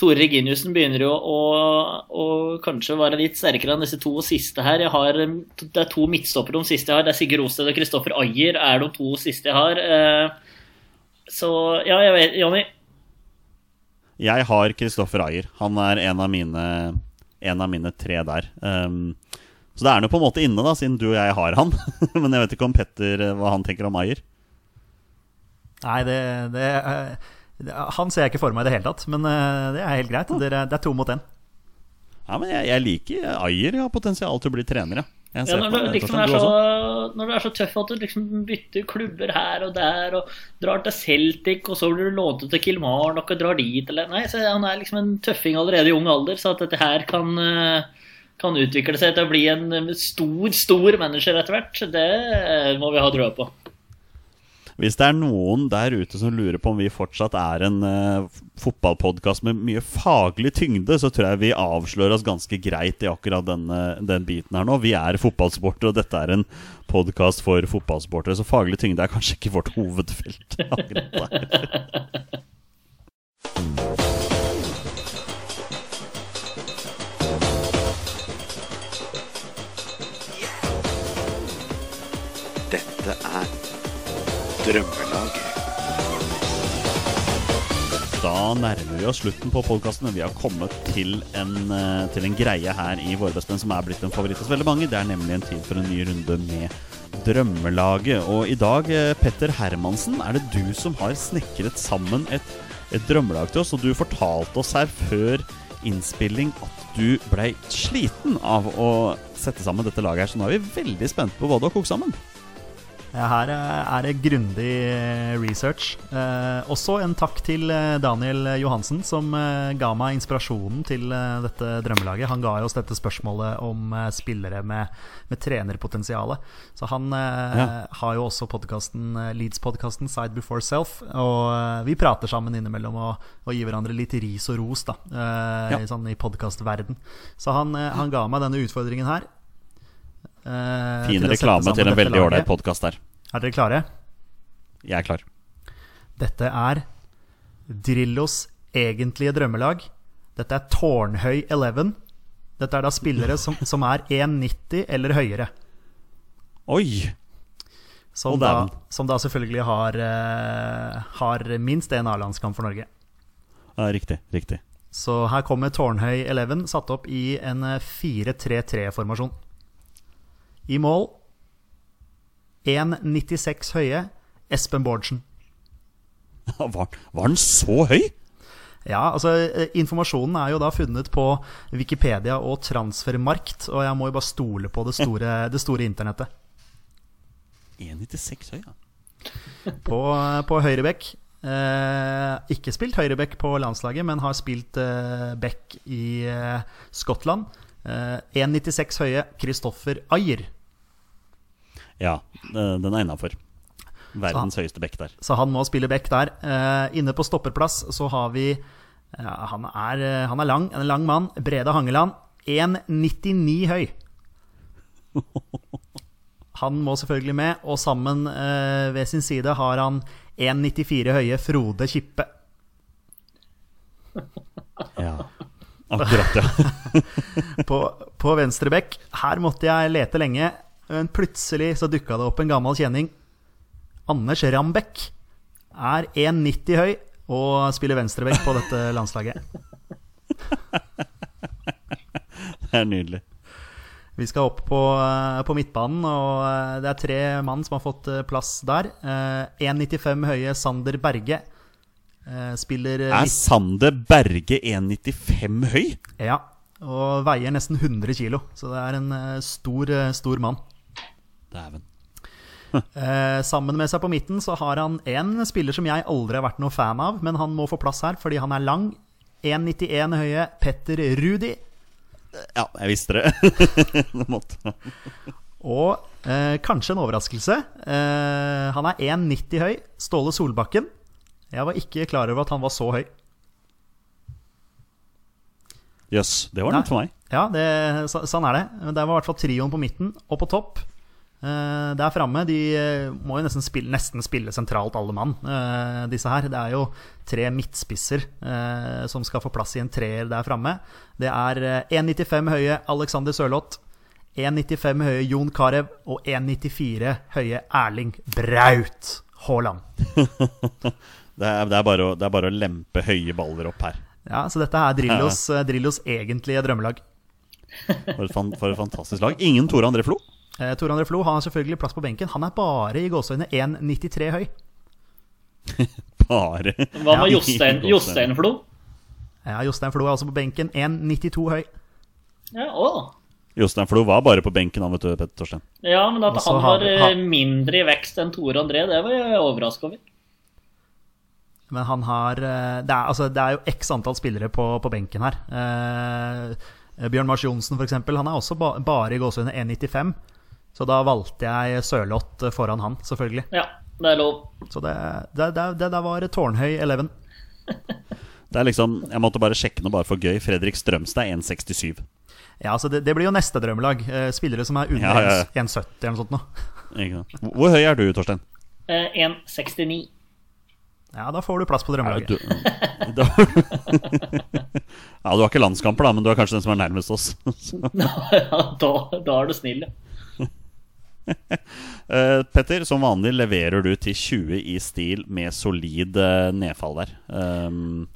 Tore Reginiussen begynner jo å, å kanskje være litt sterkere enn disse to siste her. Har, det er to midtstoppere de siste jeg har. Det er Sigurd Osted og Kristoffer Ayer er de to siste jeg har. Uh, så ja, jeg vet Jonny. Jeg har Kristoffer Ayer. Han er en av mine, en av mine tre der. Um, så det er nå på en måte inne, da, siden du og jeg har han. Men jeg vet ikke om Petter eh, hva han tenker om Ayer. Nei, det, det, eh, Han ser jeg ikke for meg i det hele tatt, men eh, det er helt greit. Dere, det er to mot én. Ja, men jeg, jeg liker Ayer. Har potensial til å bli trener, ja. Jeg Ja, når, du, liksom er så, når du er så tøff at du liksom bytter klubber her og der og drar til Celtic, og så blir du lånt ut til Kilmarnock og drar dit eller Nei, så han er liksom en tøffing allerede i ung alder, så at dette her kan, eh, kan utvikle seg til å bli en eh, stor, stor manager etter hvert, det må vi ha trua på. Hvis det er noen der ute som lurer på om vi fortsatt er en uh, fotballpodkast med mye faglig tyngde, så tror jeg vi avslører oss ganske greit i akkurat denne, den biten her nå. Vi er fotballsportere, og dette er en podkast for fotballsportere, så faglig tyngde er kanskje ikke vårt hovedfelt. akkurat der. Dette er Drømmelaget. Da nærmer vi oss slutten på podkasten, vi har kommet til en, eh, til en greie her i Våre som er blitt en favoritt hos veldig mange. Det er nemlig en tid for en ny runde med Drømmelaget. Og i dag, eh, Petter Hermansen, er det du som har snekret sammen et, et drømmelag til oss. Og du fortalte oss her før innspilling at du blei sliten av å sette sammen dette laget her, så nå er vi veldig spent på hva du har kokt sammen. Ja, her eh, er det grundig eh, research. Eh, også en takk til eh, Daniel Johansen, som eh, ga meg inspirasjonen til eh, dette drømmelaget. Han ga oss dette spørsmålet om eh, spillere med, med trenerpotensial. Så han eh, Ja. har jo også podcasten, eh, Leeds-podkasten Side Before Self. Og eh, vi prater sammen innimellom og, og gir hverandre litt ris og ros da, eh, Ja. sånn, i podkastverden. Så han, eh, han ga meg denne utfordringen her. Eh, Fin reklame til en veldig ålreit podkast der. Er dere klare? Jeg er klar. Dette er Drillos egentlige drømmelag. Dette er Tårnhøy 11. Dette er da spillere som, som er 1,90 eller høyere. Oi! Som, oh, da, som da selvfølgelig har, uh, har minst én A-landskamp for Norge. Ja, riktig. Riktig. Så her kommer Tårnhøy 11 satt opp i en eh, 4-3-3-formasjon. I mål 1,96 høye Espen Bårdsen. Var, var den så høy? Ja, altså eh, Informasjonen er jo da funnet på Wikipedia og Transfermarkt, og jeg må jo bare stole på det store, det store internettet. 1,96 høy, ja. På, på høyrebekk. Eh, ikke spilt høyrebekk på landslaget, men har spilt eh, back i eh, Skottland. Eh, 1,96 høye Kristoffer Ayer. Ja, eh, den er innafor. Verdens høyeste bekk der. Så han må spille bekk der. Eh, inne på stopperplass så har vi ja, han, er, eh, han er lang, en lang mann. Brede Hangeland. 1,99 høy. Han må selvfølgelig med, og sammen eh, ved sin side har han 1,94 høye Frode Kippe. Ja. Akkurat, ja. På, På venstre bekk, her måtte jeg lete lenge, men plutselig så dukka det opp en gammel kjenning. Anders Rambekk er 1,90 høy og spiller venstrebekk på dette landslaget. Det er nydelig. Vi skal opp på, eh, på midtbanen, og eh, det er tre mann som har fått eh, plass der. Eh, 1,95 høye Sander Berge spiller Er Sander Berge 1,95 høy? Ja, og veier nesten 100 kilo, så det er en stor, stor mann. Dæven. Eh, sammen med seg på midten så har han en spiller som jeg aldri har vært noe fan av, men han må få plass her fordi han er lang. 1,91 høye Petter Rudi. Ja, jeg visste det. Og eh, kanskje en overraskelse. Eh, han er 1,90 høy. Ståle Solbakken. Jeg var ikke klar over at han var så høy. Jøss, det var nytt for meg. Ja, det, så, sånn er det. Men Det var i hvert fall trioen på midten. Og på topp, eh, der framme De eh, må jo nesten spille, nesten spille sentralt, alle mann, uh, disse her. Det er jo tre midtspisser uh, som skal få plass i en treer der framme. Det er eh, 1,95 høye Alexander Sørloth. 1,95 høye Jon Carew og 1,94 høye Erling Braut Haaland. Det er, det, er bare å, det er bare å lempe høye baller opp her. Ja, så dette er Drillos, Drillos egentlige drømmelag. For et, for et fantastisk lag. Ingen Tore André Flo. Eh, Tor André Flo har selvfølgelig plass på benken. Han er bare i gåseøyne 1,93 høy. Bare Hva med Jostein, Jostein Flo? Ja, Jostein Flo er altså på benken 1,92 høy. Ja, å. Jostein Flo var bare på benken, han, vet du, Petter Torstein. ja, men at også han har har eh, mindre i vekst enn Tore André, det var jeg overraska over. Men han har eh, Det er, altså, det er jo x antall spillere på, på benken her. Eh, Bjørn Mars Johnsen, f.eks., han er også ba, bare i gåsehudet 1,95. Så da valgte jeg Sørloth foran han, selvfølgelig. Ja, det er lov. Så det, det, det, det der var tårnhøy eleven. Det er liksom, Jeg måtte bare sjekke noe bare for gøy. Fredrik Strømstad 1,67. Ja, altså det, det blir jo neste drømmelag. Eh, spillere som er under Ja, ja, ja. 1,70 eller noe sånt. Nå. Ikke sant? Hvor- Hvor høy er du, Torstein? Eh, 1,69. Ja, da får du plass på drømmelaget. du, da, ja, du har ikke landskamper, da, men du er kanskje den som er nærmest oss. ja, da, da er du snill, ja. Eh, Petter, som vanlig leverer du til 20 i stil med solid eh, nedfall der. Um,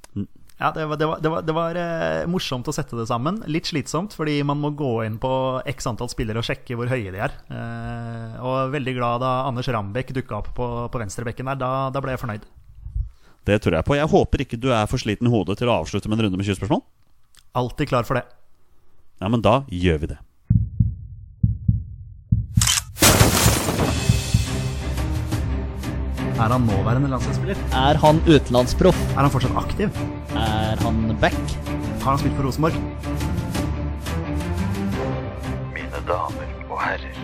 Ja, det var, det var, det var, det var eh, morsomt å sette det sammen. Litt slitsomt, fordi man må gå inn på x antall spillere og sjekke hvor høye de er. Eh, og veldig glad da Anders Rambekk dukka opp på, på venstrebekken der. Da, da ble jeg fornøyd. det tror jeg på. Jeg håper ikke du er for sliten i hodet til å avslutte med en runde med 20 spørsmål. Alltid klar for det. Ja, men da gjør vi det. Er han nåværende landslagsspiller? Er han utenlandsproff? Er han fortsatt aktiv? Er han back? Har han spilt for Rosenborg? Mine damer og herrer,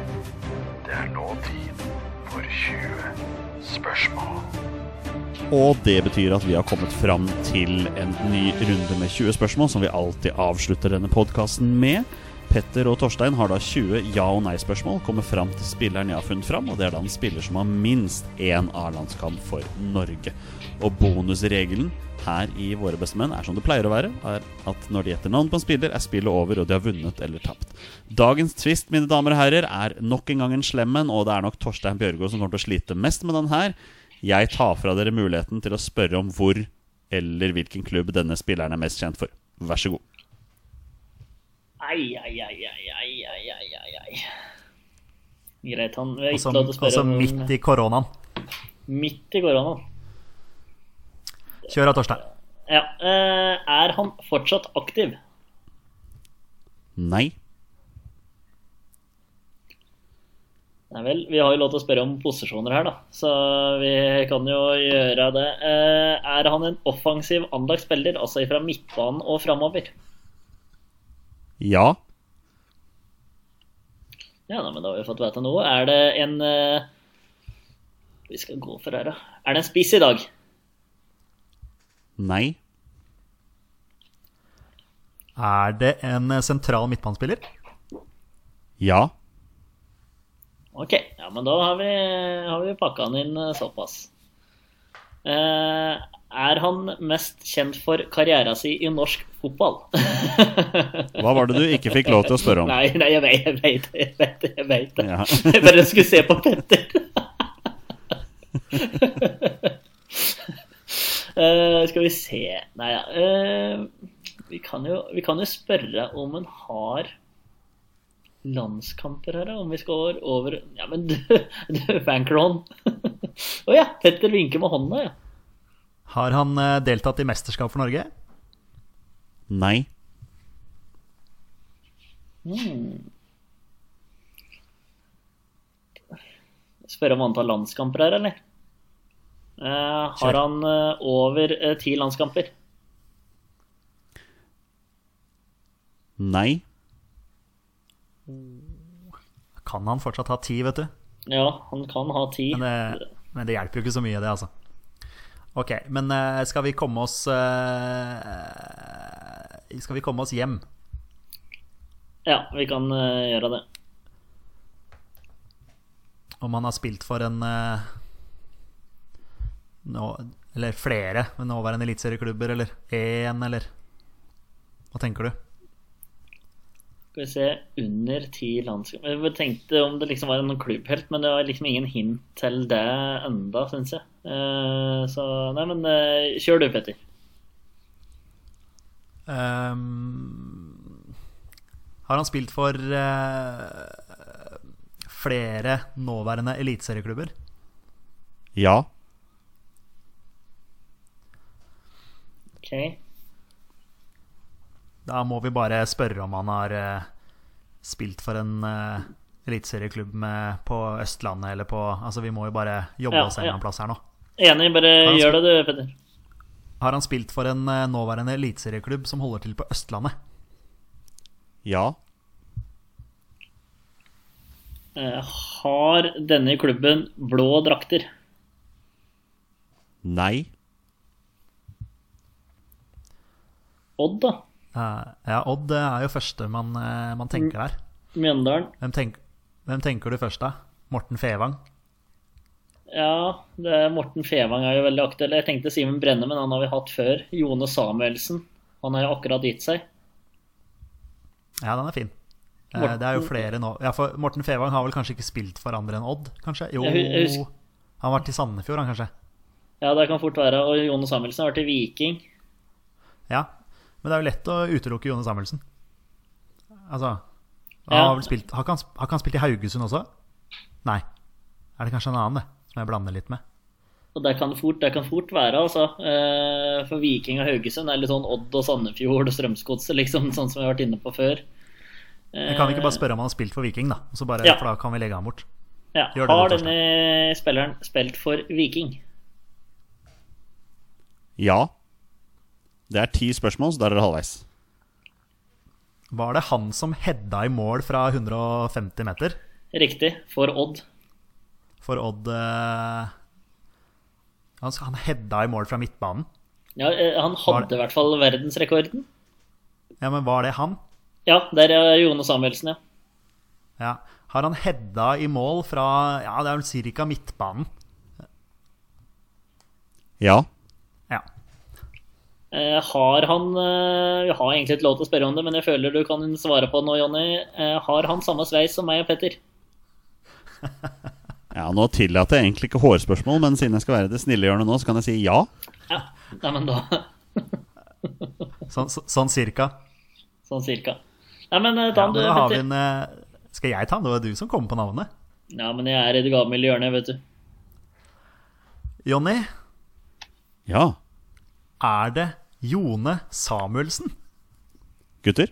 det er nå tid for 20 spørsmål. Og det betyr at vi har kommet fram til en ny runde med 20 spørsmål, som vi alltid avslutter denne podkasten med. Petter og Torstein har da 20 ja- og nei-spørsmål, kommer fram til spilleren jeg har funnet fram, og det er da en spiller som har minst én A-landskamp for Norge. Og bonusregelen her i Våre bestemenn er som det pleier å være, er at når de gjetter navn på en spiller, er spillet over, og de har vunnet eller tapt. Dagens twist, mine damer og herrer, er nok en gang en slem en, og det er nok Torstein Bjørgo som kommer til å slite mest med den her. Jeg tar fra dere muligheten til å spørre om hvor eller hvilken klubb denne spilleren er mest kjent for. Vær så god. Ai, ai, ai, ai, ai, ai, ai. Greit, han er ikke lov til å spørre. Altså midt i koronaen. Midt i koronaen. Kjør av Torstein. Ja. Eh, er han fortsatt aktiv? Nei. Nei vel. Vi har jo lov til å spørre om posisjoner her, da. Så vi kan jo gjøre det. Eh, er han en offensiv anlagt spiller, altså fra midtbanen og framover? Ja. Ja, da, men da har vi fått vite noe. Er det en eh, Vi skal gå for her, da. Er det en spiss i dag? Nei. Er det en eh, sentral midtbanespiller? Ja. Ok, ja, men da har vi, har vi pakka han inn eh, såpass. Eh, Er han mest kjent for karriera si i norsk fotball? Hva var det du ikke fikk lov til å spørre om? Nei, nei, jeg vet jeg vet. Jeg vet jeg vet det. Ja. Jeg bare skulle se på Petter. uh, skal vi se Nei, ja. Uh, vi, kan jo, vi kan jo spørre om han har landskamper her, da. Om vi skal over Ja, men du, du. Å ja, Petter vinker med hånda, ja. Har han eh, deltatt i mesterskap for Norge? Nei. Spørre om antall landskamper her, eller? Uh, har han uh, over uh, ti landskamper? Nei. Kan han fortsatt ha ti, vet du? Ja, han kan ha ti. Men det, men det hjelper jo ikke så mye, det, altså. Ok, men eh, skal vi komme oss eh, Skal vi komme oss hjem? Ja, vi kan eh, gjøre det. Om han har spilt for en nå, Eller flere nåværende eliteserieklubber, eller én, eller Hva tenker du? Skal vi se Under ti landskamper Jeg tenkte om det liksom var en klubbhelt, men det var liksom ingen hint til det enda, syns jeg. Eh, så nei, men eh, kjør du, Petter. Um, har han spilt for uh, flere nåværende eliteserieklubber? Ja. Ok. Da må vi bare spørre om han har uh, spilt for en uh, eliteserieklubb på Østlandet eller på Altså, vi må jo bare jobbe Ja, oss en ja. plass her nå. Enig, bare gjør det du, Petter. Har han spilt for en uh, nåværende eliteserieklubb som holder til på Østlandet? Ja. Uh, har denne klubben blå drakter? Nei. Odd, da? Eh, ja, Odd eh, er jo første man, eh, man tenker der. Mjøndalen? Hvem, tenk, hvem tenker du først, da? Morten Fevang? Ja, det Morten Fevang er jo veldig aktuell. Jeg tenkte Simen Brenne, men han har vi hatt før. Jone Samuelsen. Han har jo akkurat gitt seg. Ja, den er fin. Morten- det er jo flere nå Ja, for Morten Fevang har vel kanskje ikke spilt for andre enn Odd, kanskje? Jo, han har vært i Sandefjord, han kanskje? Ja, det kan fort være. Og Jone Samuelsen har vært i Viking. Ja, men det er jo lett å utelukke Jone Samuelsen. Altså han Ja. har, vel spilt, har, ikke han, har ikke han spilt i Haugesund også? Nei. Er det kanskje en annen, det? Som jeg blander litt med? Og det kan fort, det kan fort være, altså. Eh, For Viking og Haugesund er litt sånn Odd og Sandefjord og Strømsgodset, liksom. Sånn som vi har vært inne på før. Men kan vi ikke bare spørre om han har spilt for Viking, da? Så bare, Ja. For da kan vi legge han bort. Ja, det Har denne spilleren spilt for Viking? Ja. Det er ti spørsmål, så da er dere halvveis. Var det han som heada i mål fra 150 meter Riktig. For Odd. for Odd eh, Han, han heada i mål fra midtbanen. Ja, eh, han hadde det- i hvert fall verdensrekorden. Ja, men var det han? Ja, der er Jone Samuelsen, ja. Ja. Har han heada i mål fra Ja, det er vel ca. midtbanen. Ja. Eh, har han eh, Vi har egentlig ikke lov til å spørre om det, men jeg føler du kan svare på det nå, Jonny. Eh, har han samme sveis som meg og Petter? ja nå tillater jeg egentlig ikke hårspørsmål, men siden jeg skal være det snillehjørnet nå, så kan jeg si ja. Ja. Nei, men da Sånn, så, sånn cirka. Sånn cirka. Nei, men eh, ta den, ja, du, har vi en eh, Skal jeg ta den? Det var du som kom på navnet. Ja, men jeg er i det gavmilde hjørnet, vet du. Jonny, Ja. er det Jone Samuelsen? Gutter?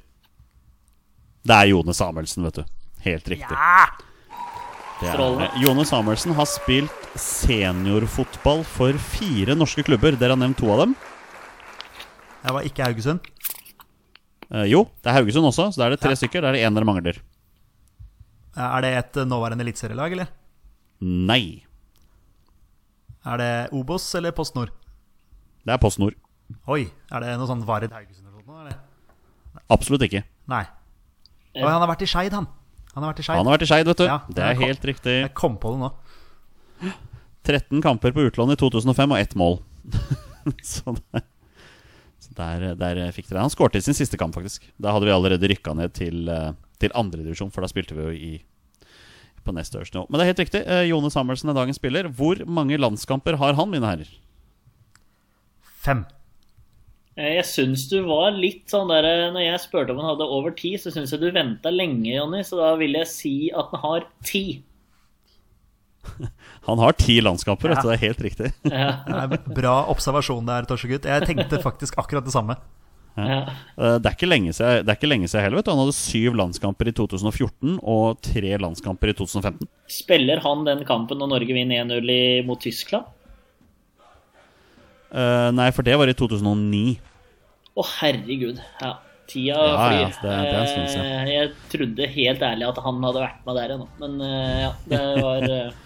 Det er Jone Samuelsen, vet du. Helt riktig. Det er, Jone Samuelsen har spilt seniorfotball for fire norske klubber. Dere har nevnt to av dem. Det var ikke Haugesund. Eh, jo, det er Haugesund også, så da er det tre stykker. Da er det én dere mangler. Er det et eh, nåværende eliteserielag, eller? Nei. Er det Obos eller Post Nord? Det er Post Nord. Oi, er det noe sånn Vard Haugesund eller noe? Eller? Absolutt ikke. Nei. Oi, han har vært i Skeid, han. Han har vært i Skeid. Han har vært i Skeid, vet du. Ja, det er kom- helt riktig. Jeg kom på det nå. 13 kamper på utlån i 2005 og ett mål. så der, så der, der fikk dere Han skårte i sin siste kamp, faktisk. Da hadde vi allerede rykka ned til, eh, til andredivisjon, for da spilte vi jo i på nest øverste nivå. Men det er helt riktig. Eh, Jone Samuelsen er dagens spiller. Hvor mange landskamper har han, mine herrer? Fem. Eh, Jeg syns du var litt sånn der eh, Når jeg spurte om han hadde over ti, så syns jeg du venta lenge, Jonny. Så da vil jeg si at han har ti. Han har ti landskamper, Ja. Det er helt riktig. Ja. Er Bra observasjon der, Torsegutt. Jeg tenkte faktisk akkurat det samme. Ja. Eh, Det er ikke lenge siden, det er ikke lenge siden heller. Han hadde syv landskamper i 2014 og tre landskamper i 2015. Spiller han den kampen når Norge vinner 1-0 mot Tyskland? Eh, nei, for det var i 2009. Å, herregud. Ja. Tida Ja, flyr. ja, det- det er stund siden. Eh, Jeg trodde helt ærlig at han hadde vært med der ennå, men uh, ja, det var eh,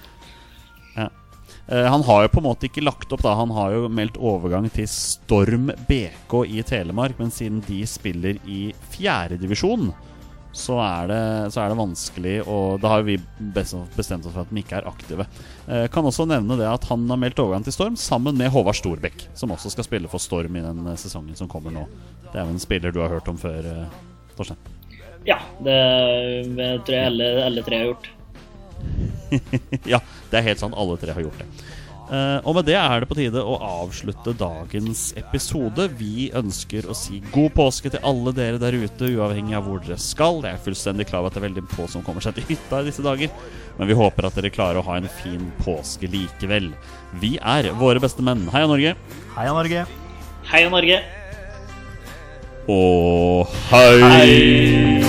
Eh, han har jo på en måte ikke lagt opp, da. Han har jo meldt overgang til Storm BK i Telemark, men siden de spiller i fjerdedivisjon, så, er det- så er det vanskelig, og da har vi bestemt oss for at de ikke er aktive. Eh, kan også nevne det at han har meldt overgang til Storm sammen med Håvard Storbekk, som også skal spille for Storm i den eh, sesongen som kommer nå. Det er jo en spiller du har hørt om før, eh, Torstein. Ja, det tror jeg alle, alle tre har gjort. ja, det er helt sant. Alle tre har gjort det. Eh, og med det er det på tide å avslutte dagens episode. Vi ønsker å si god påske til alle dere der ute, uavhengig av hvor dere skal. Jeg er fullstendig klar over at det er veldig få som kommer seg til hytta i disse dager, men vi håper at dere klarer å ha en fin påske likevel. Vi er våre beste menn. Heia Norge! Heia Norge. Heia Norge! Og hei!